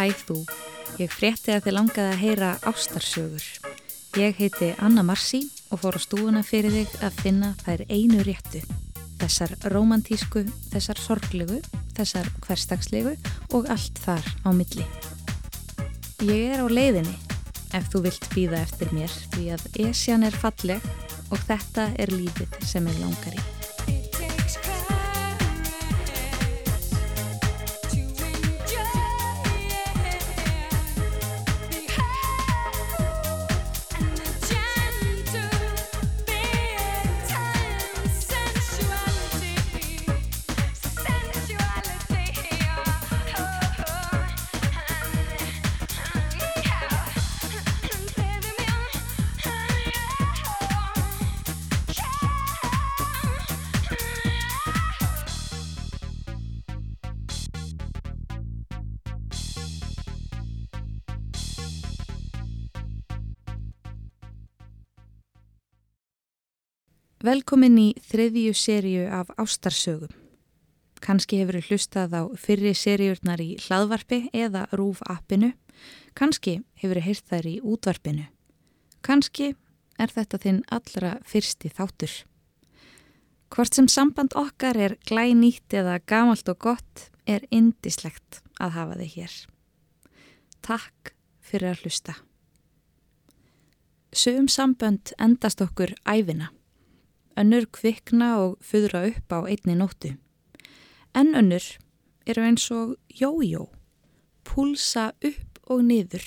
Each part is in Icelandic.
Hæ þú, ég frétti að þið langaði að heyra ástarsögur. Ég heiti Anna Marsi og fór á stúuna fyrir þig að finna þær einu réttu. Þessar romantísku, þessar sorglegu, þessar hverstagslegu og allt þar á milli. Ég er á leiðinni ef þú vilt býða eftir mér því að Esjan er falleg og þetta er lífið sem ég langar í. Velkomin í þriðju sériu af Ástarsögum. Kanski hefur þið hlustað á fyrri sériurnar í hlaðvarpi eða rúf appinu. Kanski hefur þið heyrt þær í útvarpinu. Kanski er þetta þinn allra fyrsti þáttur. Hvort sem samband okkar er glænýtt eða gamalt og gott er indislegt að hafa þið hér. Takk fyrir að hlusta. Sum sambönd endast okkur æfina önnur kvikna og fyrra upp á einni nóttu. En önnur eru eins og jójó, púlsa upp og niður,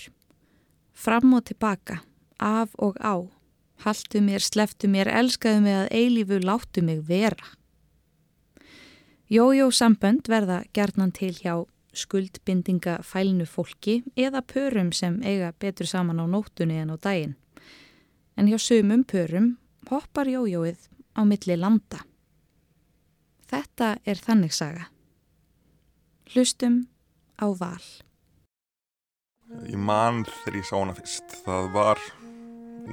fram og tilbaka, af og á, haldu mér, sleftu mér, elskaðu mig að eilífu, láttu mig vera. Jójó sambönd verða gerðnan til hjá skuldbindinga fælnu fólki eða pörum sem eiga betur saman á nóttunni en á daginn. En hjá sumum pörum hoppar jójóið á milli landa. Þetta er þannig saga. Hlustum á val. Ég man þegar ég sá hana fyrst. Það var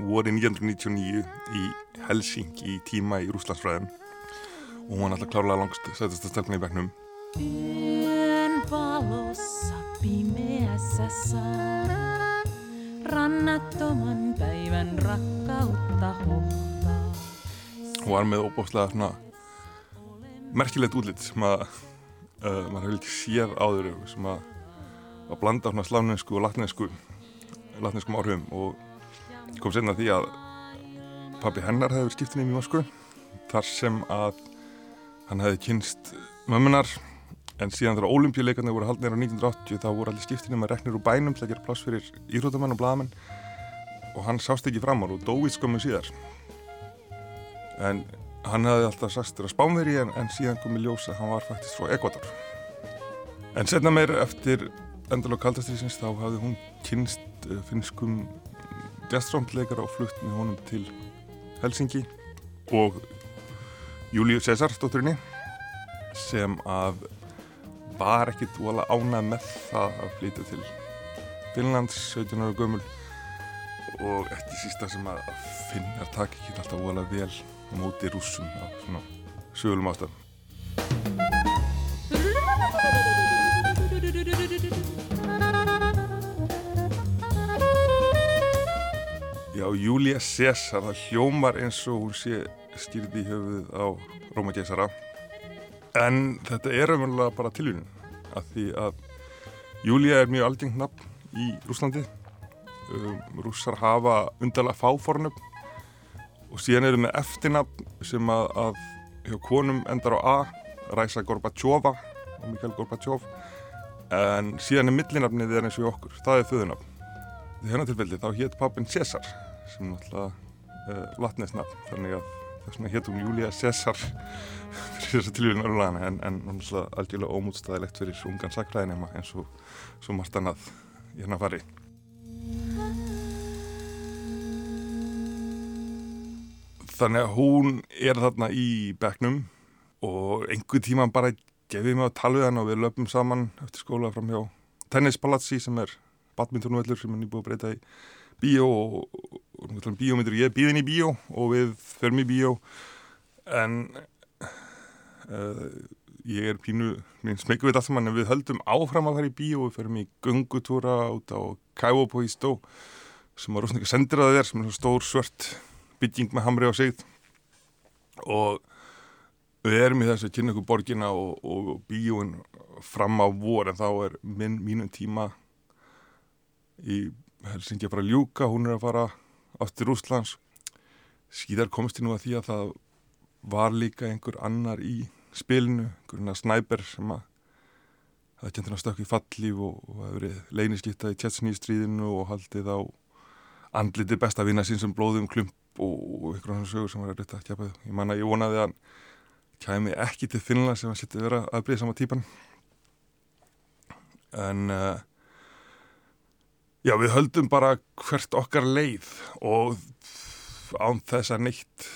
voru 1999 í Helsing í tíma í Rúslandsfræðum og hún var alltaf klárlega langst setjast að stelna í begnum. Yön valossa pimeässä rannattoman päivän rakkautta hohtaa. Hún var með óbúslega svona merkilegt útlitt sem að uh, maður hefði ekki séð áður sem að, að blanda svona sláninsku og latninsku latninskum áhrifum og kom senna því að pabbi hennar hefði verið skiptinni í Moskvu þar sem að hann hefði kynst mömmunar en síðan þegar ólimpíuleikarnir voru haldnir á 1980 þá voru allir skiptinni með reknir úr bænum til að gera pláss fyrir írótamenn og blagamenn og hann sást ekki framar og dóið skömmu síðar en hann hefði alltaf sagst þér að spánveri en, en síðan komið ljósa hann var faktist frá Ekvator en setna meir eftir endalók kaldastriðsins þá hafði hún kynst uh, finnskum jazztrómleikara og flutt með honum til Helsingi og Júliu César stótturinni sem að var ekkit óala ánað með það að flytja til Finnlands 17 ára gömul og eftir sísta sem að finnar takk ekki alltaf óala vel móti rúsum á svona sögulum ástæðum. Já, Júlia César, það hljómar eins og hún sé styrði í höfuð á Róma Gessara en þetta er umverulega bara tilvíðin af því að Júlia er mjög algengt nafn í Rúslandi um, rússar hafa undarlega fáfornöfn og síðan eru með eftirnafn sem að, að hjá konum endar á A Ræsa Gorbatsjófa og Mikael Gorbatsjóf en síðan er millinafnið er eins og okkur. Það er þauðunafn því hennar tilfelli þá hétt pappin César sem náttúrulega uh, latnesnafn. Þannig að þess vegna hétt hún Júlia César fyrir þess að tilvíðin örlaðana en, en náttúrulega algjörlega ómútstæðilegt fyrir ungan sakræðinema eins og svo margt annað í hennar fari Þannig að hún er þarna í bekknum og einhver tíma bara gefið mig að tala við hann og við löpum saman eftir skóla fram hjá Tennispalatsi sem er badmintonvöldur sem er nýbúið að breyta í bíó og, og, og bíómyndur ég er bíðin í bíó og við förum í bíó. En uh, ég er pínu smekku við allt saman en við höldum áfram að fara í bíó við ferum í gungutúra út á Kævopóistó sem var rosalega sendir að þér sem er stór svört bygging með hamri á sig. Og við erum í þessu að kynna ykkur borgina og, og bíóin fram á vor en þá er minn, mínum tíma í Helsingi að fara að ljúka, hún er að fara aftur Úslands síðar komst ég nú að því að það var líka einhver annar í spilinu, einhverjuna snæper sem að það kjöndur að stökka í fallíf og, og hefur verið leyniskiptað í tjetsnýstríðinu og haldið á andliti besta vinna sín sem blóðum klump og, og einhverjum sögur sem var að reytta að kjapa ég manna ég vonaði að hann kæmi ekki til Finnland sem að setja vera aðbrið sama típan en uh, já við höldum bara hvert okkar leið og án þess að neitt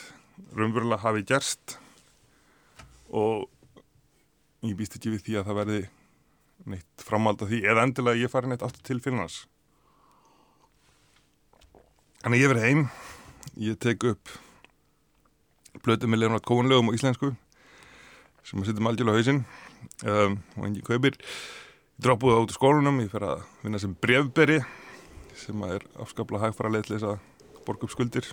raunverulega hafi gerst og ég býst ekki við því að það verði neitt framhald af því eða endilega ég fari neitt aftur til Finnlands Þannig ég verið heim. Ég tek upp blötu með leirnat kóunlegum á íslensku sem að setjum algjörlega hausinn. Um, og engi kaupir. Ég droppuði át í skólunum ég fer að vinna sem brevberi sem að er afskaplega hægfara leið til þess að borga upp skuldir.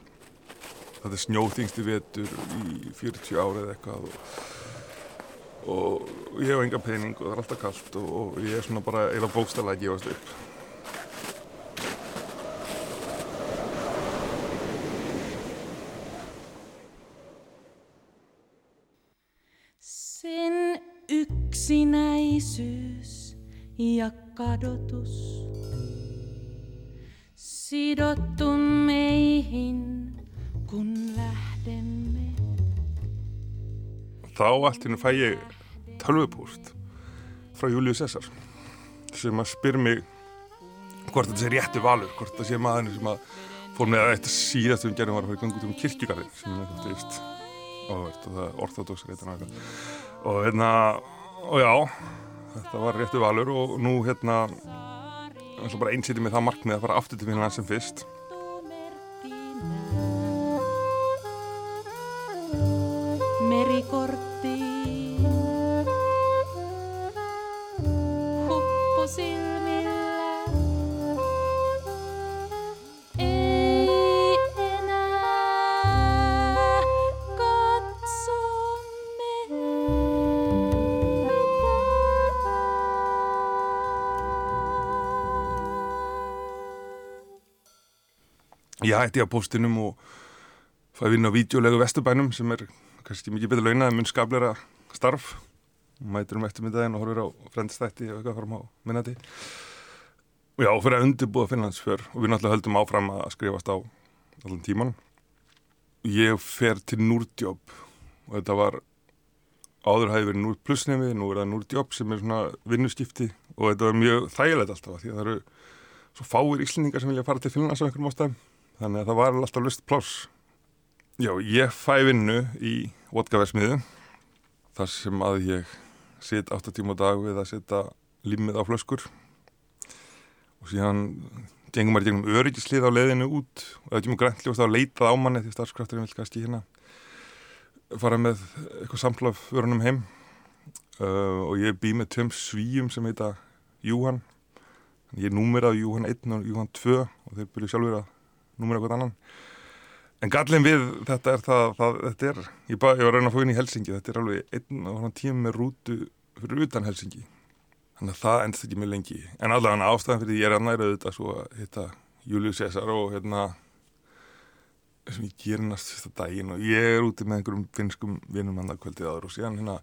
Þetta er snjóþingsti vetur í 40 árið eitthvað og, og ég hef enga pening og það er alltaf kallt og, og ég er svona bara eða bókstala að gefast upp ja kadotus sidottu meihin, kun lähdemme. þá allt hérna fæ ég tölvupúst frá Júliu Cæsar sem að spyr mig hvort þetta sé réttu valur, hvort þetta sé maðurinn sem að fór með að eitt síðast við gerum var að fara í gangut um kirkjugarðin sem er þetta veist áverð og það er og eitthvað og hérna, og já þetta var réttu valur og nú hérna ég ætla bara einsýtti með það markmið að fara aftur til Finnland sem fyrst ég hætti á postinum og fæði vinna á vídeolegu vesturbænum sem er kannski mikið betur launað en mun skablera starf. Mætur um eftirmyndaðin og horfir á frendstætti og eitthvað fram á minnati og já, fyrir að undirbúa Finnlandsfjör og við náttúrulega höldum áfram að skrifast á allan tíman ég fer til Núrdjóp og þetta var áður hafi verið Núrd plusnemi nú er það Núrdjóp sem er svona vinnuskipti og þetta var mjög þægilegt alltaf því að það eru svo fáir íslendingar sem vilja fara til Finnlands á einhverjum ástæðum þannig að það var alltaf lust pláss. Já, ég fæ vinnu í vodkaversmiðu þar sem að ég sit 8 tíma á dag við að setja límið á flöskur. Og síðan gengum maður í gegnum öryggislið á leiðinu út. Og það kemur græntljóst að leitað á manni því starfskrafturinn vil kannski hérna fara með eitthvað samtlaf vörunum heim. Uh, og ég bý með tveim svíjum sem heita Júhan. Ég er númerað Júhan 1 og Júhan 2 og þeir byrju sjálfur að númera eitthvað annan En gallin við þetta er það, það þetta er, ég, ba, ég var reyna að fá inn í Helsingi, þetta er alveg einn og hann tíma með rútu fyrir utan Helsingi. Þannig að það endst ekki mjög lengi. En allavega ástæðan fyrir ég er að næra auðvitað svo að hitta Július Cæsar og hérna, sem ég ger næst fyrsta daginn og ég er úti með einhverjum finskum vinnum hann að kvöldið áður og síðan hérna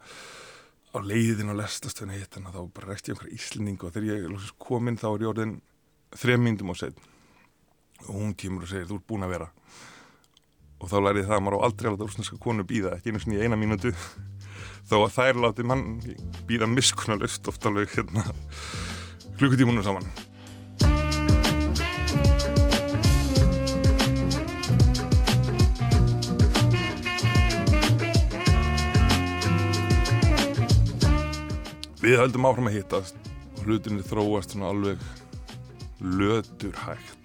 á leiðin og lestastöðinu hitt hann að þá bara rekst ég einhverja íslendingu og þegar ég kom inn þá er ég orðin þrejum myndum og setn og hún kemur og segir þú ert búin að vera. Og þá lærið það að maður á aldrei láta úrsnarska konu býða, ekki einu svona í eina mínútu. Þó að þær láti mann býða miskunarlust oft alveg hérna klukkutímunum saman. Við höldum áfram að hittast og hlutinni þróast svona alveg lötur hægt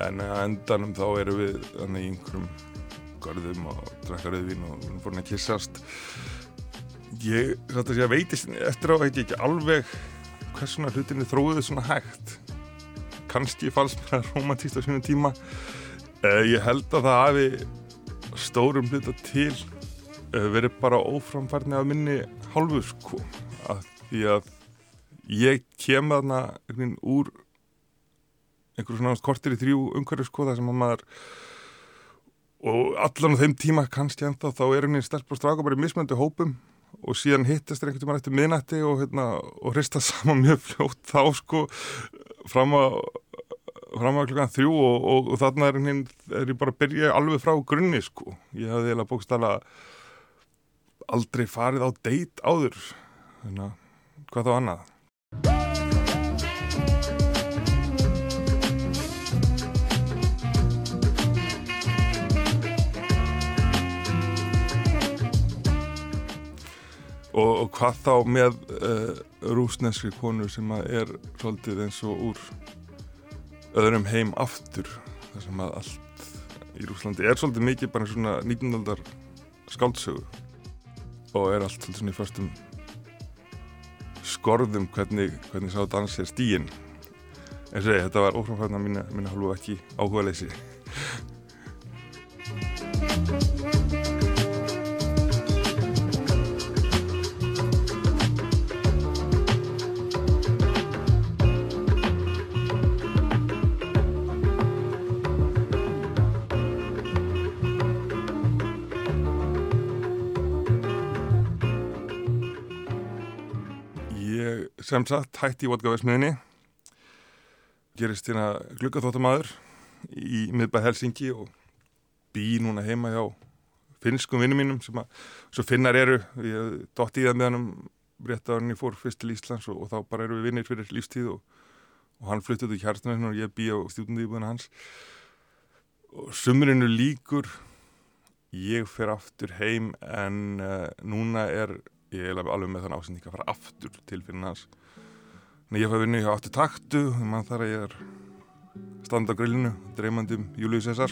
en að endanum þá erum við þannig í einhverjum garðum og drakka rauðvin og við erum fórin að kissast ég, sé að veitist eftir á veit ég ekki alveg hvers svona hlutinni þróðuð svona hægt. Kannski fannst mér það romantíst á sínum tíma. Uh, ég held að það hafi stórum hluta til uh, verið bara óframfærni af minni hálfu sko. Að því að ég kem veginn úr einhverjum svona náttúrulega kortir í þrjú umhverju sko þar sem að maður og allan á þeim tíma kannski ennþá þá er veginn stelpur og stráka bara í mismöndu hópum og síðan hittast einhvern tíma eftir miðnætti og, hérna, og hrista saman mjög fljótt þá sko fram að fram að klukkan þrjú og, og, og þarna er, hinn, er ég bara að byrja alveg frá grunni sko. Ég hafði eiginlega bókstala aldrei farið á deit áður. Að hvað þá annað? Og, og hvað þá með uh, rúsneskri konur sem að er svolítið eins og úr öðrum heim aftur þar sem að allt í Rúslandi er svolítið mikið bara svona 19. aldar skáldsögu og er allt svolítið svona í förstum skorðum hvernig, hvernig sá dans er stíin en segi, þetta var óframfæðna mín, mín hálfu ekki áhuga leysi sem sagt hætti í vodkaversmiðinni gerist hérna gluggaþóttamaður í miðbæð Helsingi og bý núna heima hjá finnskum vinnum mínum sem að svo finnar eru, ég dótt í það með hann rétt á hann ég fór fyrst til Íslands og, og þá bara eru við vinnir fyrir lífstíð og, og hann fluttið til kjærtunum og ég bý á stjórnandi íbúðina hans. Og sumrinu líkur ég fer aftur heim en uh, núna er ég alveg með þann ásending að fara aftur til en ég fæði vinnu hjá aftur taktu mann þar að ég er standa á grillinu dreymandi um Július César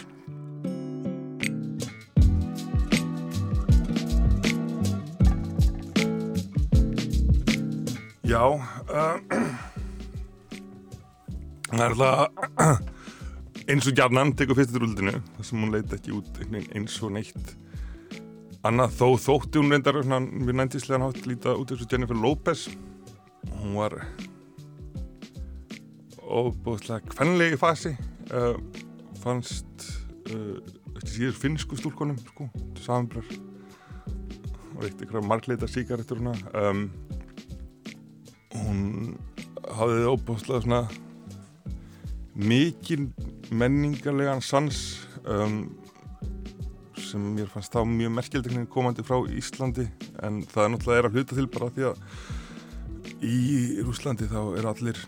Já uh, það er alltaf eins og gjarnan tekur fyrstu rúldinu þar sem hún leiti ekki út eins og neitt annað þó þótti hún reyndar við næntíslegan hátt líta út eins og Jennifer Lopez. Hún var óbúðslega kvenlegi fasi. Uh, fannst uh, eftir síður finnsku stúlkonum sko, samanbrar og eitt eitthvað margleita síkaretur um, hún hafði óbúðslega svona mikið menningarlegan sans um, sem mér fannst þá mjög merkjaldekning komandi frá Íslandi. En það er náttúrulega er að hluta til bara því að í Rúslandi þá er allir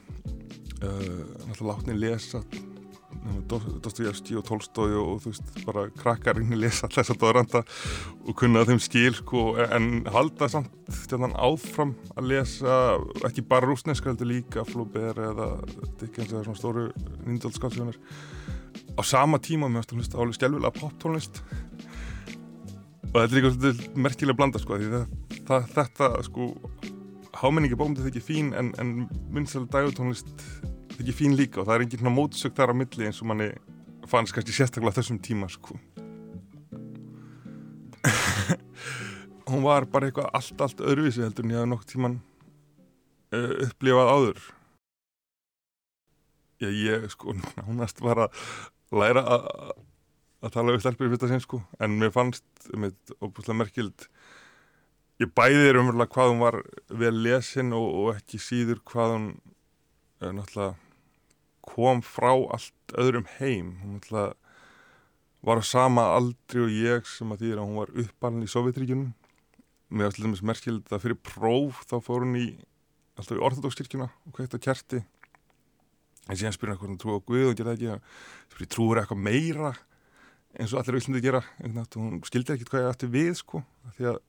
náttúrulega látni lesa Dostoyevski og Tolstói og, þú veist bara krakkar inn í lesa þess að dóranda og kunna þeim skil sko en halda samt stjórnan áfram að lesa ekki bara rúsneska heldur líka Flaubert eða Dickens eða svona stóru nýndaldskálsjónir á sama tíma með að hlusta álega skjálfilega poptónlist. Og þetta er svolítið merkilega blanda sko það, það, þetta sko hámenningi bómið þetta ekki fín en, en minnsal dagutónlist ekki fín líka og það er engin svona mótsökt þar á milli eins og manni fannst kannski sérstaklega þessum tíma sko. Hún var bara eitthvað allt, allt öðruvísi heldur en ég hafði nokk tíman uh, upplifað áður. Ég, ég sko nánast var að læra að að tala við stelpur í fyrsta sinn sko en mér fannst með óbúslega merkild. Ég bæði er umverulega hvað hún var vel lesin og, og ekki síður hvað hún uh, náttúrulega kom frá allt öðrum heim. Hún náttúrulega var á sama aldri og ég sem að því að hún var uppalinn í Sovjetríkjunum mér var til dæmis merkild að fyrir próf þá fór hún í alltaf í orðadókskirkjuna og kveitt á kerti. En síðan spyrir hann hún trú á Guð og gera ekki. Að trúur eitthvað meira eins og allir auðvitað gera? Nátt, hún skildi ekkert hvað ég ætti við sko. Því að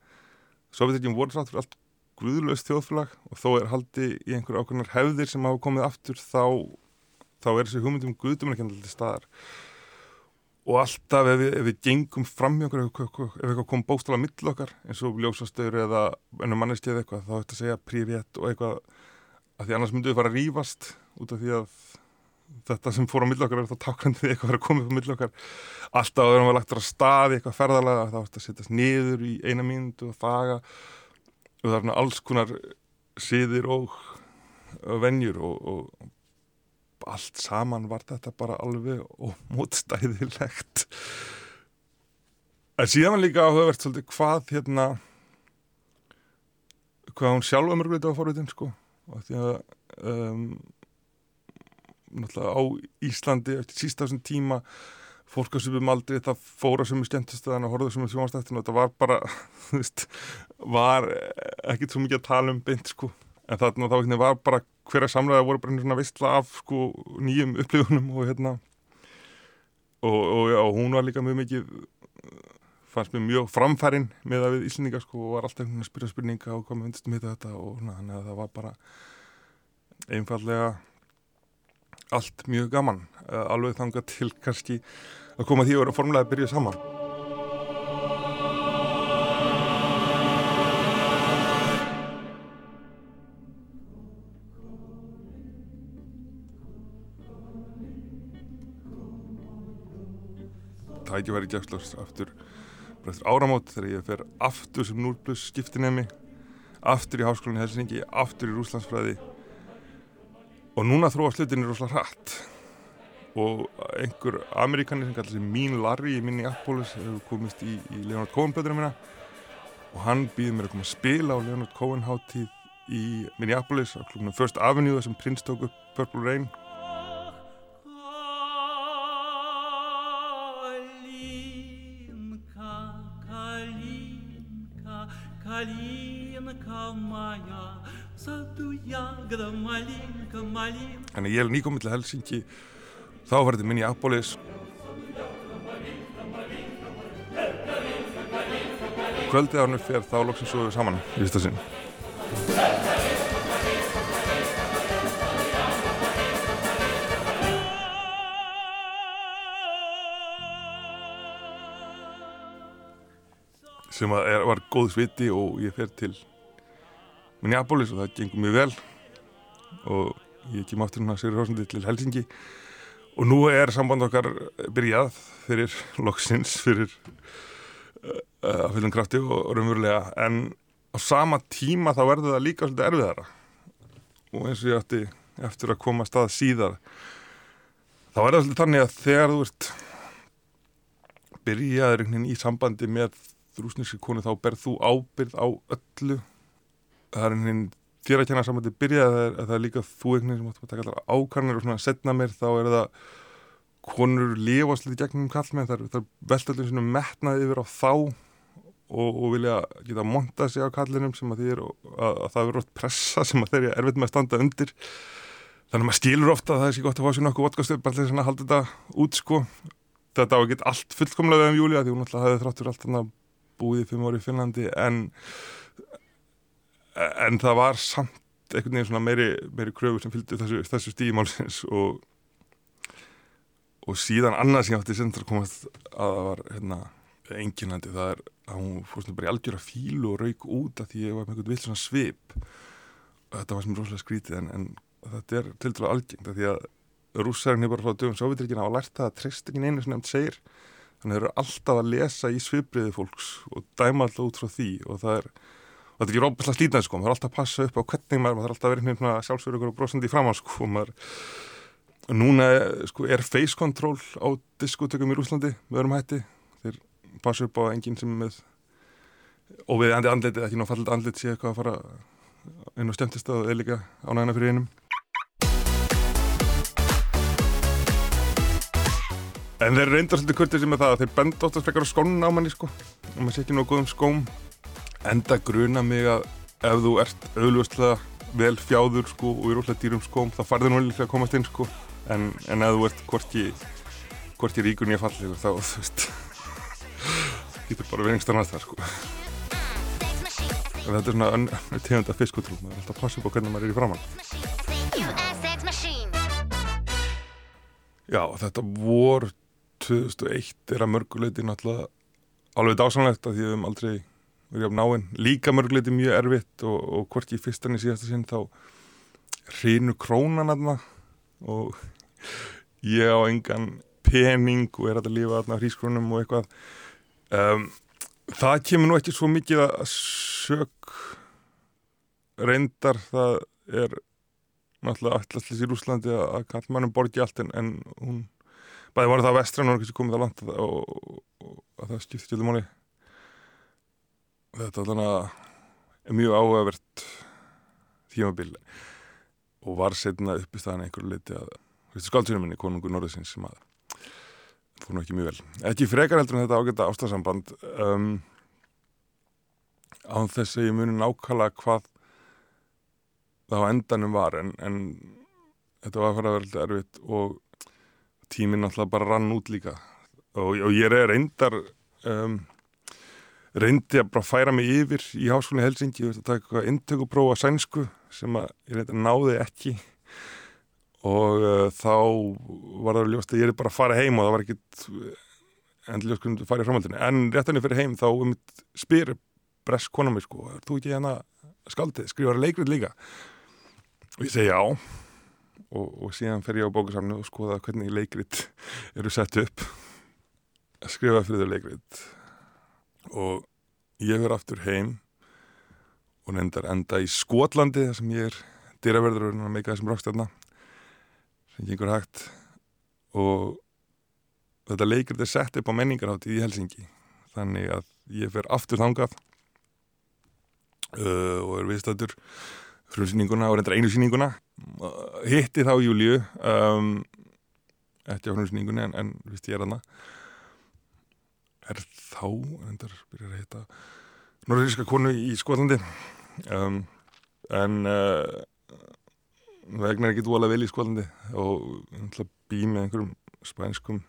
Sovjetíkjum voru sátt fyrir allt gruðlöst þjóðfélag og þó er haldi í einhverju ákveðnar hefðir sem hafa komið aftur þá, þá er þessi hugmyndum guðdumleikandi til staðar. Og alltaf ef við, ef við gengum fram í okkur, ef, eitthvað kom bóstala mill okkar, eins og ljósastöður eða ennum manneski eða eitthvað, þá ætti að segja prífétt og eitthvað, að því annars myndum við fara að rífast út af því að þetta sem fór á mill okkar er þá tákandi eitthvað að koma upp á mill okkar. Alltaf að við erum að lagt á staði eitthvað ferðalega, þá ætti að setjast niður í eina mínútu og þaga og það er alls konar siðir og, og venjur og, og allt saman var þetta bara alveg ómótstæðilegt. En síðan var líka áhugavert svolítið hvað hérna hvað hún sjálfa mörgulegt á forvitin sko. Og því að um, náttúrulega á Íslandi eftir sísta þessum tíma fólk á svipum aldrei það fóra sem er skemmtistöðan og horfða sem er sjónastættin og þetta var bara þú veist, var ekkert svo mikið að tala um beint sko en þarna þá hérna, var bara hverja samlega voru bara svona vistla af sko nýjum upplifunum og hérna. Og, og, já, og hún var líka mjög mikið fannst mér mjög framfærin með að við Íslendingar sko og var alltaf einhvern veginn að spyrja spurninga og koma undir með þetta og þannig að það var bara einfallega allt mjög gaman uh, alveg þangað til kannski að koma því að vera formulega að byrja saman tækifæri gefslars aftur eftir áramót þegar ég fer aftur sem 0 plus skiptinemi aftur í háskólinni Helsingi, aftur í Rúslandsfræði og núna þróa slutinni rosalega hratt. Og einhver amerikanir sem kallar sig Mín Larry í Minneapolis hefur komist í, í Leonard Cohen blöðuna mína. Og hann býður mér að koma að spila á Leonard Cohen hátíð í Minneapolis á klubnum First Avenue sem Prince tók upp Purple Rain Malinka, malinka, malinka Þannig ég er nýkominn til Helsingi þá var þetta minn í Apólis. Kvöldið ánum fyrir þá lóksum svo við saman í fyrsta sinn. Sem er, var góð sviti og ég fer til Minneapolis og það gengur mjög vel og ég kem aftur hérna Sigur Rósandi til Helsingi og nú er samband okkar byrjað fyrir loksins fyrir uh, að fylgum krafti og, raunverulega. En á sama tíma þá verður það líka svolítið erfiðara. Og eins og ég ætti eftir að koma að stað síðar þá er það svolítið þannig að þegar þú ert byrjaður í sambandi með rúsneski konu þá berð þú ábyrð á öllu. Það er einhvern veginn þér að kenna sambandi byrjað að það er, að það er líka þú einhvern veginn sem átt að taka allar ákarnir og svona setna mér þá er það konur lifa slítið gegnum kallmenn það það er veltallin svona metnað yfir á þá og, og vilja geta monta sig á kallinum sem að því er að, að það er oft pressa sem að þeir eru erfitt með að standa undir. Þannig að maður skilur ofta að það er sér gott að fá sér nokkuð vodkastöð bara til að halda þetta út sko. Þetta á að geta allt fullkomlega um júli því hún alltaf hefði þráttur allt búið í fimm ári í Finnlandi en en það var samt einhvern veginn svona meiri, meiri kröfur sem fylgdi þessu, þessu stígimálsins og og síðan annað sem ég átti sendur að komast að það var hérna, enginandi það er að hún fór svona bara í algjöra fílu og rauk út að því ég var með einhvern vill svona svip. Og þetta var sem rosalega skrítið en, en þetta er til dæla algengt að því að rússarinn hefur bara frá dögum Sovjetrikina hafa lært það að treyst ekki einu sem nefnt segir. Þannig að þeir eru alltaf að lesa í svipriði fólks og dæma alltaf út frá því og það er og þetta er ekki rópaslega slítnað sko, maður er alltaf að passa upp á hvernig maður, maður er alltaf að vera hérna sjálfsverður og brosandi í framhans sko, maður núna sko er face control á diskotökum í Rúslandi með öðrum hætti, þeir passa upp á enginn sem með og við andi andlitið, ekki ná fallit andlit sé eitthvað að fara inn á stjæmtist og eða líka ánægna fyrir einum En þeir reyndar svolítið kurtið sem er það að þeir benda oftast frekar á skónun á manni sko. Og maður sé ekki nógu góðum skóm enda gruna mig að ef þú ert auðvuslega vel fjáður sko og í rúslega dýrum skóm þá farður nú líka að komast inn sko en, en ef þú ert hvorki hvorki ríkur nýja fallegur þá þú veist getur bara verið einhverstað það sko en þetta er svona önnur tegund af fiskutról maður er alltaf að passa upp á hvernig maður er í framann. Já, þetta vor 2001 er að mörguleiti náttúrulega alveg dásanlegt að því við höfum aldrei verið á náinn. Líka mörguleiti mjög erfitt og, og hvort í fyrstan í síðasta sinn þá hrinu krónan aðna og ég á engan pening og er að lifa aðna hrískrónum og eitthvað. Um, það kemur nú ekki svo mikið að sök reyndar það er náttúrulega allaslis í Rúslandi að, að kallmannum borgi allt en, en hún bæði var það vestran og ekki komið það langt og, og, og að það skipti til máli þetta þannig að mjög áhugavert tímabil og var setna upp í staðan einhverju leiti að skaldsunum minni, konungur Norðsins sem að fór nú ekki mjög vel. Ekki frekar heldur en þetta ágæta ástasamband um, án þess að ég muni nákvæmlega hvað það á endanum var en, en þetta var að fara alltaf erfitt og tíminn alltaf bara rann út líka. Og, og ég er reyndar um, reyndi að bara færa mig yfir í háskólinni Helsingi ég veist að taka eitthvað intökuprófa sænsku sem að ég reyndi að náði ekki. Og uh, þá var það ljóst að ég er bara að fara heim og það var ekkit endilega skulum að fara í framhaldinu. En réttanir fyrir heim þá um spyr brest konar mig sko, þú ekki hérna skaldið, skrifar leikrið líka? Og ég segi já. Og, og síðan fer ég á bókasafnu og skoða hvernig leikrit eru sett upp. Að skrifa fyrir þau leikrit og ég verð aftur heim og nefndar enda í Skotlandi þar sem ég er dýraverður og meika þessum rákstefna sem gengur hægt. Og þetta leikrit er sett upp á menningarháttið í Helsingi þannig að ég fer aftur þangað uh, og er viðstættur frumsýninguna og reyndar einu sýninguna. Hitti þá Júliu um, ekki á frumsýningunni en, en vist ég er hana er þá reyndar byrjar að hitta norðíska konu í Skotlandi um, en uh, vegna er ekki dvolega vel í Skotlandi og bý með einhverjum spænskum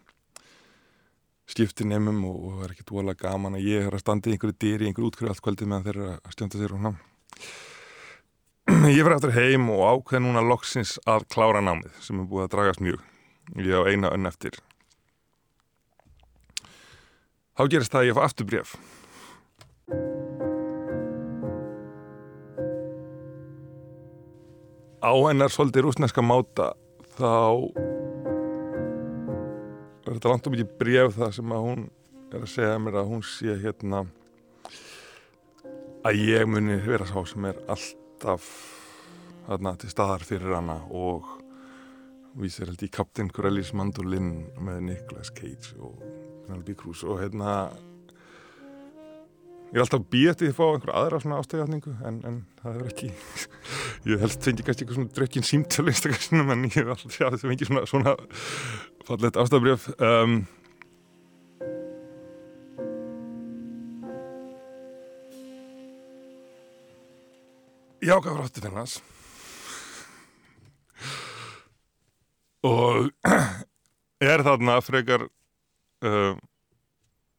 skiptinemum og, og er ekki dvolega gaman að ég er að standa í einhverju dýri, einhverju útkrið allt kvöldið meðan þeir eru að stjönda sér og ná Ég fyrir aftur heim og ákveð núna loksins að klára námið sem er búið að dragast mjög. Ég á eina önn eftir. Þá gerist það að ég fá aftur bref. Á hennar svolítið rúsneska máta þá er þetta langt um ekki bref það sem að hún er að segja mér að hún sé hérna að ég muni vera sá sem er alltaf þarna til staðar fyrir hana og vísir held í Captain Corellis Mandolin með Nicolas Cage og Penelope Cruz og hérna ég er alltaf býðið til að fá einhver aðra svona ástöðjafningu en, en það er ekki ég helst fengi kannski eitthvað svona drökkinn símtölu einstaklega en ég er alltaf já, þessi fengi svona, svona fallet ástöðabrjöf um, Já, hvað var áttu þennast? Og er þarna frekar uh,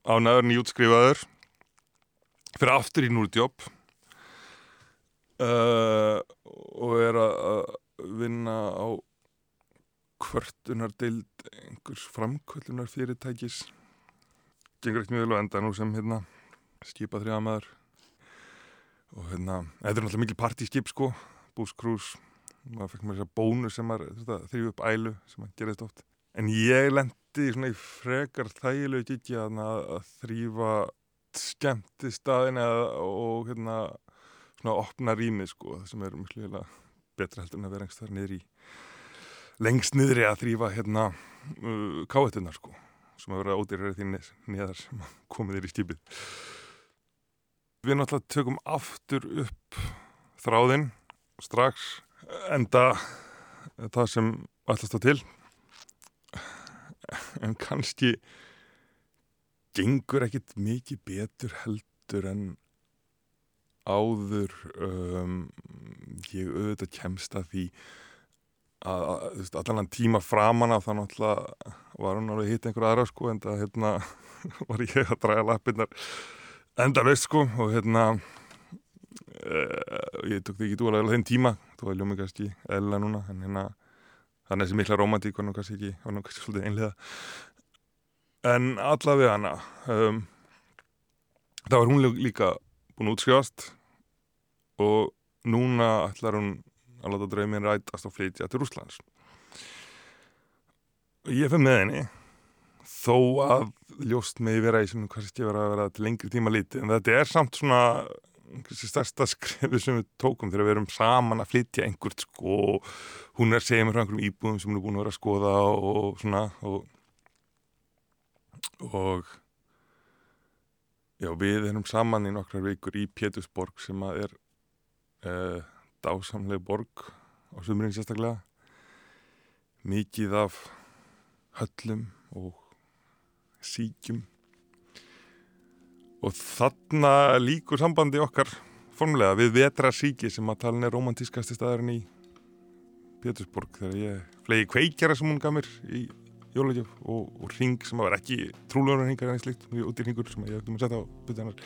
á næður nýjútskrifaður fyrir aftur í núrtjóp uh, og er að vinna á kvörtunardild einhvers framkvöldunar fyrirtækis gengur ekkert mjög vel á enda nú sem hérna skipa þrjamaður og hérna, þetta er náttúrulega mikil partískip sko, búskrús maður fekk mér þess að bónu sem maður þrjú upp ælu sem maður gerðist oft. En ég lendi svona í frekar þægilegu gigi að, að þrýfa skemmti staðin og hérna svona opna rými sko sem er mjög hljóðilega betra heldur en að vera einhverstað niður í lengst niðri að þrýfa hérna uh, káetunar sko sem að vera ódýrari því neðar sem komið þér í stýpið Við náttúrulega tökum aftur upp þráðinn strax enda það sem ætlast á til. En kannski gengur ekkit mikið betur heldur en áður um, ég auðvitað kemst að því að, að, að allan tíma framanna þá náttúrulega var hún alveg hitt einhver aðra sko en það hérna var ég að draga lappinnar enda veist sko og hérna ég tók því ekki dúalega þenn tíma. Þú var ljómið kannski eðla núna en hérna þannig að þessi mikla romantík var nú kannski ekki var nú kannski svolítið einlega. En allavega hana um, það var hún lí- líka búin að útskrifast og núna ætlar hún að láta draumin rætast og flytja til Rússlands. Ég fyrir með henni þó að ljóst með vera í sem kannski vera að vera til lengri tíma lítið en þetta er samt svona stærsta skrifið sem við tókum þegar við erum saman að flytja einhvert sko og hún er segja mér frá einhverjum íbúðum sem hún er búin að vera að skoða og svona og, og já við erum saman í nokkrar vikur í Pétursborg sem að er uh, dásamleg borg á sumurinn sérstaklega. Mikið af höllum og síkjum og þarna líkur sambandi okkar formlega við vetra síki sem að talin er romantískasti staðurinn í Pétursborg þegar ég flegi kveikjara sem hún gaf mér í jólagjöf og, og ring sem að vera ekki trúlegur ringar en slíkt, mjög út í ringur sem ég ætti að setja á hennar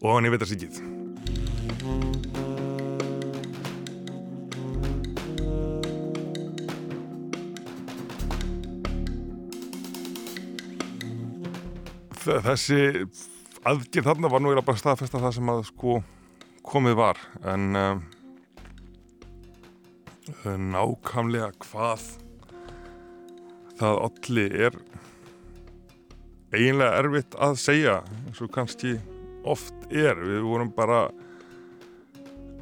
og hann í vetra síkið Þe- þessi aðgerð þarna var nú eiginlega bara staðfesta það sem að sko komið var en um, nákvæmlega hvað það allir er eiginlega erfitt að segja eins og kannski oft er. Við vorum bara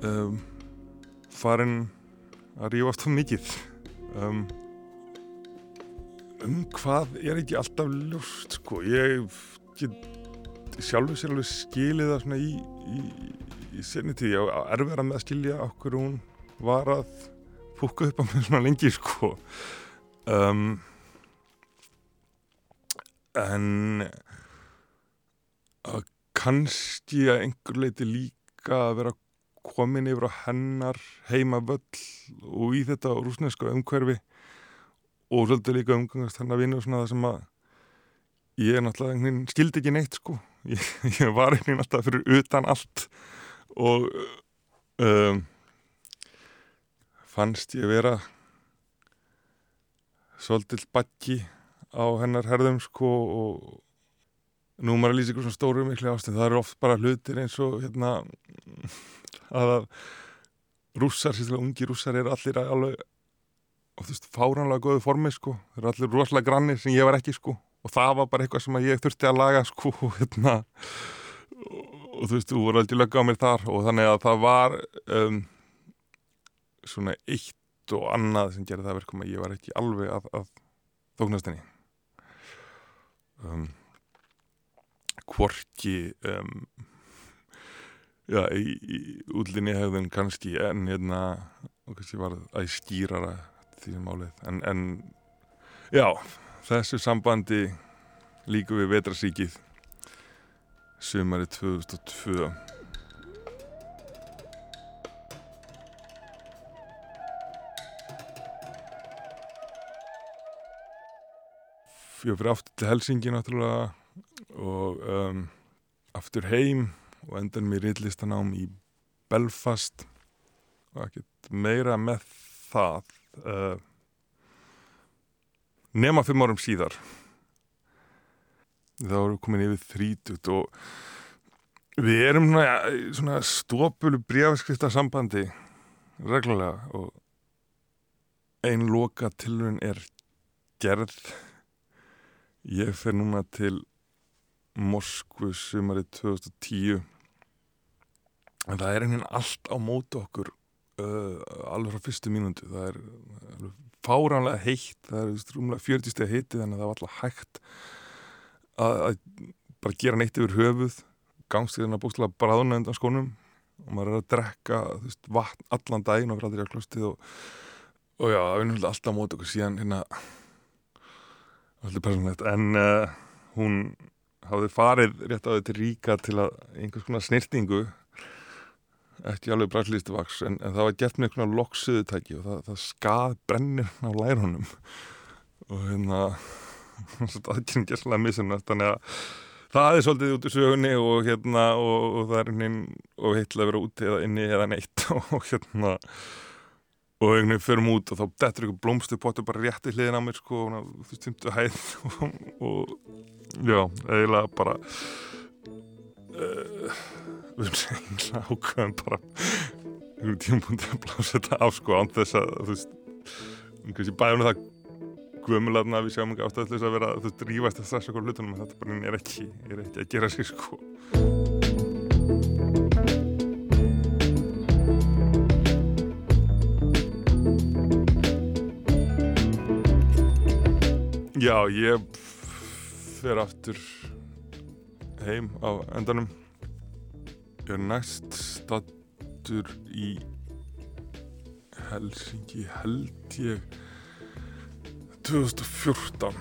um, farin að rífast um mikið. Um, um hvað er ekki alltaf ljóst sko. Ég get sjálfur sér alveg skilið það svona í, í, í senni tíð. Ég á erfiðara með að skilja okkur hún var að púka upp á mig svona lengi sko. Um, en að kannski að einhver leiti líka að vera komin yfir á hennar heima völl og í þetta rúsneska umhverfi og svolítið líka umgangast hennar vinnu svona það sem að ég er náttúrulega skildi ekki neitt sko. Ég, ég var einhvern veginn alltaf fyrir utan allt. Og um, fannst ég vera svolítið bakki á hennar herðum sko og nú er maður að lýsa ykkur svona stóru miklu ástin það eru oft bara hlutir eins og hérna að rússar, sérstaklega ungi rússar eru allir alveg oftast fáránlega góðu formi sko, þeir eru allir rosalega grannir sem ég var ekki sko og það var bara eitthvað sem ég þurfti að laga sko hérna. Og, þú veist, þú voru aldrei lögga á mér þar. Og þannig að það var um, svona eitt og annað sem gerði það verkum að ég var ekki alveg að, að þóknast henni. Um, hvorki um, já, í, í útlinni hefðin kannski en hérna og kannski var að skýrara því sem málið. En, en já, þessu sambandi líku við vetrasíkið sumari 2002 ég fyrir aftur til Helsingi náttúrulega og um, aftur heim og endan mér rillistanám í Belfast. Og ekkert meira með það. Uh, nema fimm árum síðar. Þá erum við komin yfir þrítugt og við erum svona, stópulu brjáfskrifta sambandi reglulega og ein loka tilurinn er gerð. Ég fer núna til Moskvu sumari 2010 en það er einhvern allt á móti okkur uh, alveg frá fyrstu mínundu það er alveg fáránlega heitt það er rúmlega 40 steg heiti þannig að það var alltaf hægt að, að bara gera neitt yfir höfuð. Gangstíðina bústlega bráðuna undan skónum og maður er að drekka veist, vatn allan daginn og aldrei á klostið og, og já, það er alltaf á móti okkur síðan hérna alltaf persónlegt en uh, hún hafði farið rétt á þetta ríka til að einhvers konar snirtingu ekki alveg bræðlistu vaks en, en það var gert með einhvern loksuðutæki og það, það skað brennir á lærunum. Og hérna það er ekki gæslega misunast þannig að það er svolítið út í sögunni og hérna og, og það er einhvern og heitla að vera úti eða inni eða neitt. Og hérna og einhvern veginn förum út og þá dettur ykkur blómstu pottur bara rétt í hliðin á mér sko, og þú veist, tímtu hæð. Og, og já, eiginlega bara uh, við ákveðum bara einhvern tímpúndi að blása þetta af sko án þess að þú veist kannski bæðum það gömulegna við sjáum ekki þess að vera þú veist, rífast að stressa okkur hlutunum en þetta bara er ekki, er ekki að gera sig sko. Já, ég fer aftur heim á endanum er næst stattur í Helsingi held ég 2014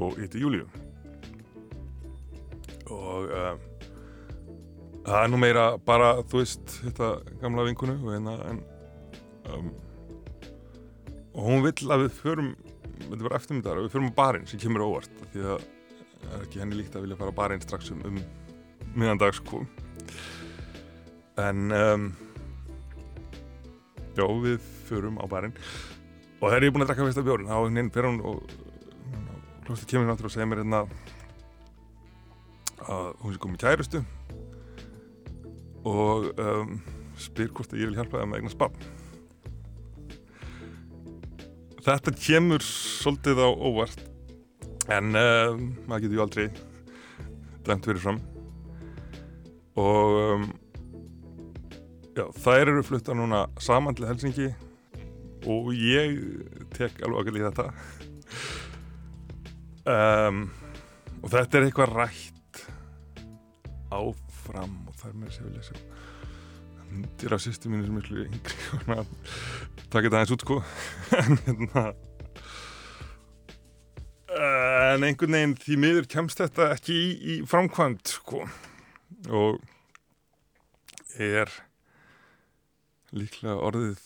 og hitti Júlíu. Og um, það er nú meira bara þú veist þetta gamla vinkunu hérna en um, og hún vill að við förum þetta var eftirmyndar, við förum á barinn sem kemur óvart því að það er ekki henni líkt að vilja fara á barinn strax um, um miðan dag sko. En um, já við förum á barinn. Og þegar ég er búin að drakka fyrsta bjórn þá er henni fyrir hún og hljóðstu kemur náttúrulega og segir mér hérna að hún sé komið kærustu og um, spyr hvort að ég vil hjálpa það með eignar spann þetta kemur svolítið á óvart en uh, maður getur ju aldrei dæmt fyrir fram og um, já, þær eru flutta núna saman til Helsingi og ég tek alveg okkur í þetta. Um, og þetta er eitthvað rætt áfram. Og það er mér að segja vilja sjá myndir af sýstu mínu sem er miklu yngri og taka þetta aðeins út sko. En hérna en einhvern veginn því miður kemst þetta ekki í, í framkvæmt sko og er líklega orðið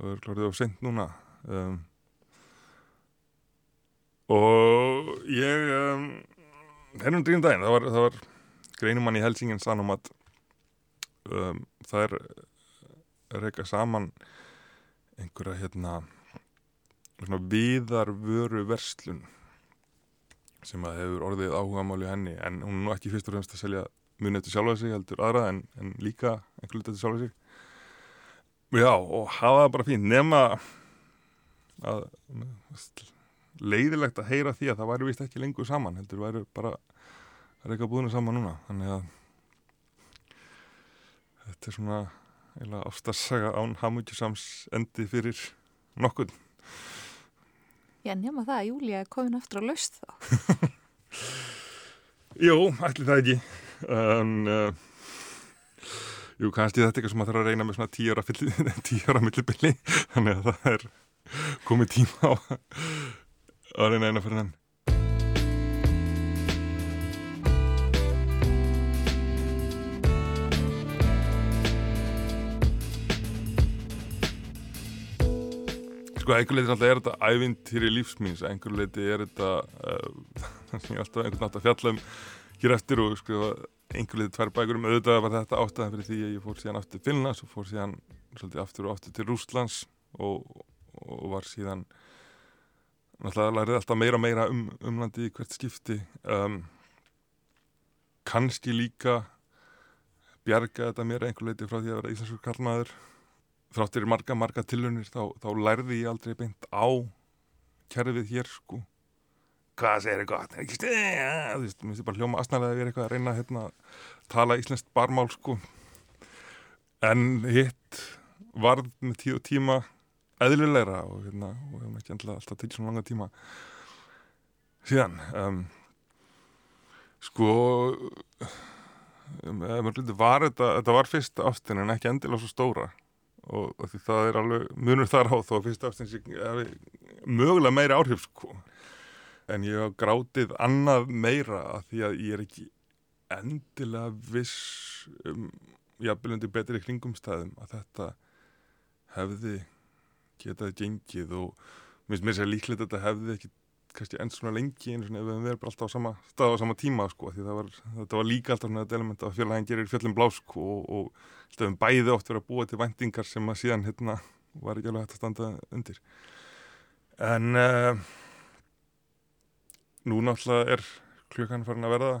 orðið á sent núna um, og ég um, hennum drýjum daginn það var, það var greinumann í Helsingin sannum að um, það er reyka saman einhverja hérna svona viðarvöru verslun sem að hefur orðið áhugamáli henni en hún er nú ekki fyrst og fremst að selja muni eftir sjálfa sig heldur aðra en, en líka einhver hlut eftir sjálfa sig já og hafa það bara fínt nema að leiðilegt að heyra því að það væri vist ekki lengur saman heldur væri bara að reyka búinu saman núna þannig að þetta er svona eiginlega ástarsaga án hamutjusams endi fyrir nokkurn. Já, nema það að Júlia er komin aftur á laust þá. Jú, ætli það ekki. En, uh, jú, kannski þetta er eitthvað sem maður þarf að reyna með svona tíu ára millibili. Þannig að það er komið tíma á að reyna eina fyrir henn. Sko, einhver leiti náttúrulega er þetta ævintýri lífsmýns, einhver leiti er þetta uh, sem ég alltaf einhvern nátt að fjalla um hér eftir og sko, einhver leiti tvær bækur um auðvitað var þetta ástæðan fyrir því að ég fór síðan aftur til Finnlands og fór síðan svolítið aftur og aftur til Rúslands og, og var síðan náttúrulega lærið alltaf meira og meira um umlandi í hvert skipti. Um, kannski líka bjarga þetta mér einhver leiti frá því að vera íslenskur kallmaður þráttir marga, marga tilunir þá, þá lærði ég aldrei beint á kerfið hér sko hvað segir þið gott, er ekki stuð þú veist, mér finnst bara hljóma asnalega að vera eitthvað að reyna hérna, tala íslenskt barmál sko. En hitt varð með og tíma eðlilegra og hérna, og hefum ekki endla alltaf tekið svona langa tíma síðan. Um, sko um, var þetta, þetta var fyrst ástin en ekki endilega svo stóra. Og, og því það er alveg munur þar á þó að fyrst afstins mögulega meiri áhrif sko. En ég hafa grátið annað meira að því að ég er ekki endilega viss um, jafnvegundi betri kringumstæðum að þetta hefði getað gengið og minnst mér sér líklegt að þetta hefði ekki kannski enn svona lengi svona ef við höfum verið bara alltaf á sama stað á sama tíma sko því var, þetta var líka alltaf svona þetta element að félagin gerir fjöllum blásk og, og stöðum bæði oft verið að búa til væntingar sem að síðan hérna var ekki alveg hægt að standa undir. En uh, nú náttúrulega er klukkan farin að verða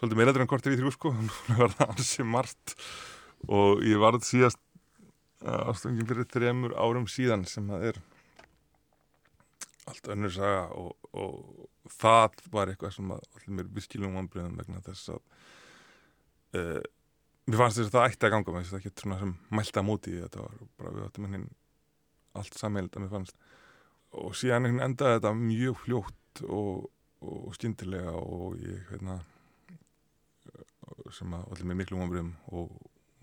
svolítið meira en kortir í þrjú sko. Nú verða ansi margt. Og ég varð síðast uh, ástöngin fyrir þremur árum síðan sem það er allt önnur saga og, og það var eitthvað sem allir mér viskilum vonbröðum vegna þess að uh, mér fannst þess að það ætti að ganga með þess að það getur svona sem mælta móti þetta var bara við áttum henni allt samheild að mér fannst og síðan endaði þetta mjög fljótt og, og skyndilega og ég hérna sem að allir mér miklu vonbröðum og,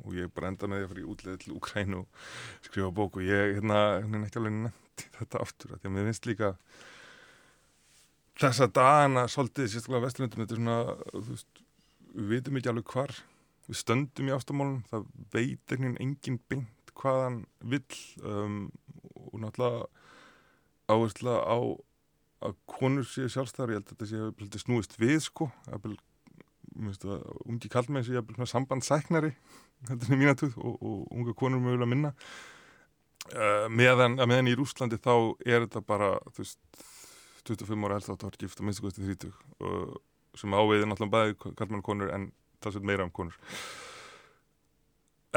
og ég bara endaði með því að fara í útleði til Ukræn og skrifa bók og ég hérna, ekki alveg nefndi þetta aftur því að mér finnst líka þessa dagana svolítið sérstaklega á Vesturlundum þetta er svona, veist, við veitum ekki alveg hvar við stöndum í ástamálum það veit einhvern veginn engin beint hvað hann vill um, og náttúrulega áhersla á að konur séu sjálfstæðar ég held að þetta séu snúist við sko. Að ungi kallmenn séu sambandsæknari þetta er mín aðtöð og, og unga konur mögulega minna. Uh, meðan, meðan í Rúslandi þá er þetta bara veist 25 ára helst átt að vera gift á minnstu kosti 30 og sem áviði náttúrulega bæði kallmenn og konur en það séu meira um konur.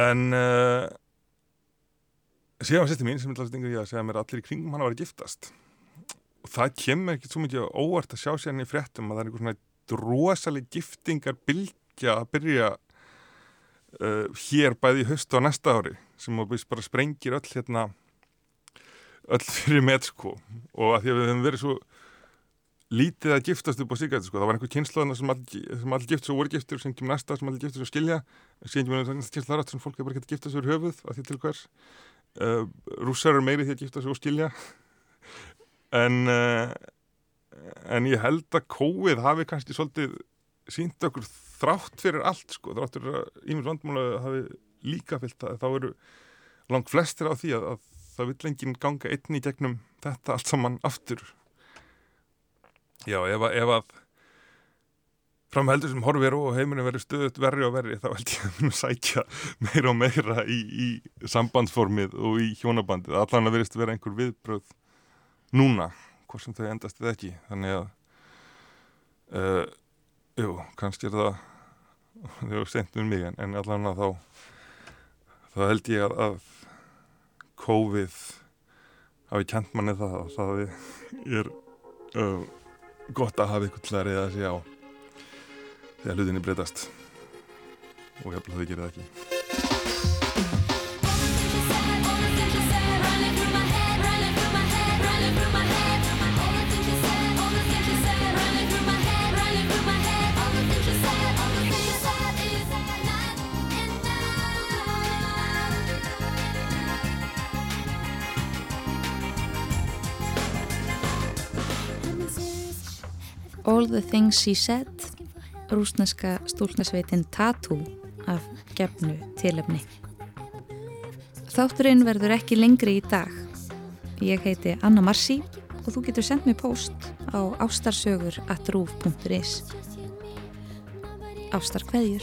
En uh, síðan var sérstu mín sem ég að segja mér að allir í kringum hann að vera giftast. Og það kemur ekki svo mikið óvart að sjá sér henni í fréttum að það er einhver svona rosaleg giftingar bylgja að byrja uh, hér bæði í höstu á næsta ári sem bara sprengir öll hérna öll fyrir með sko. Og að því að við hefum verið svo lítið að giftast upp á síkæti sko. það var einhver kynnslóðina sem allir all gift svo voru giftur sem kemur næsta sem allir giftur svo skilja. Sem kemur næsta kynnslóðara sem fólk er bara getið giftast fyrir höfuð að því til hvers uh, rússar er meiri því að giftast svo skilja. En uh, en ég held að kóið hafi kannski svolítið sínt okkur þrátt fyrir allt sko, þrátt fyrir að ímins vandmála hafi líka fyllt að þá eru langt flestir á því að, að það vill enginn ganga einni gegnum þetta allt saman aftur. Já, ef að, ef að framheldur sem horfir og heiminu verið stöðut verri og verri þá held ég að munu sækja meira og meira í, í sambandsformið og í hjónabandið. Allan að verist vera einhver viðbröð núna, hvort sem þau endast við ekki. Þannig að, uh, jú, kannski er það, þau hefur sendt um mig en, en allan að þá, þá held ég að, að COVID hafi kent manni það að það er... Uh, gott að hafa ykkur til að reyða sig á þegar hlutinni breytast og ég hef að þau gera það ekki All the Things She Said rúsneska stúlnasveitin Tattoo af gefnu tilöfni. Þátturinn verður ekki lengri í dag. Ég heiti Anna Marci og þú getur sendt mér post á ástarsögur at rúf.is Ástarkveðjur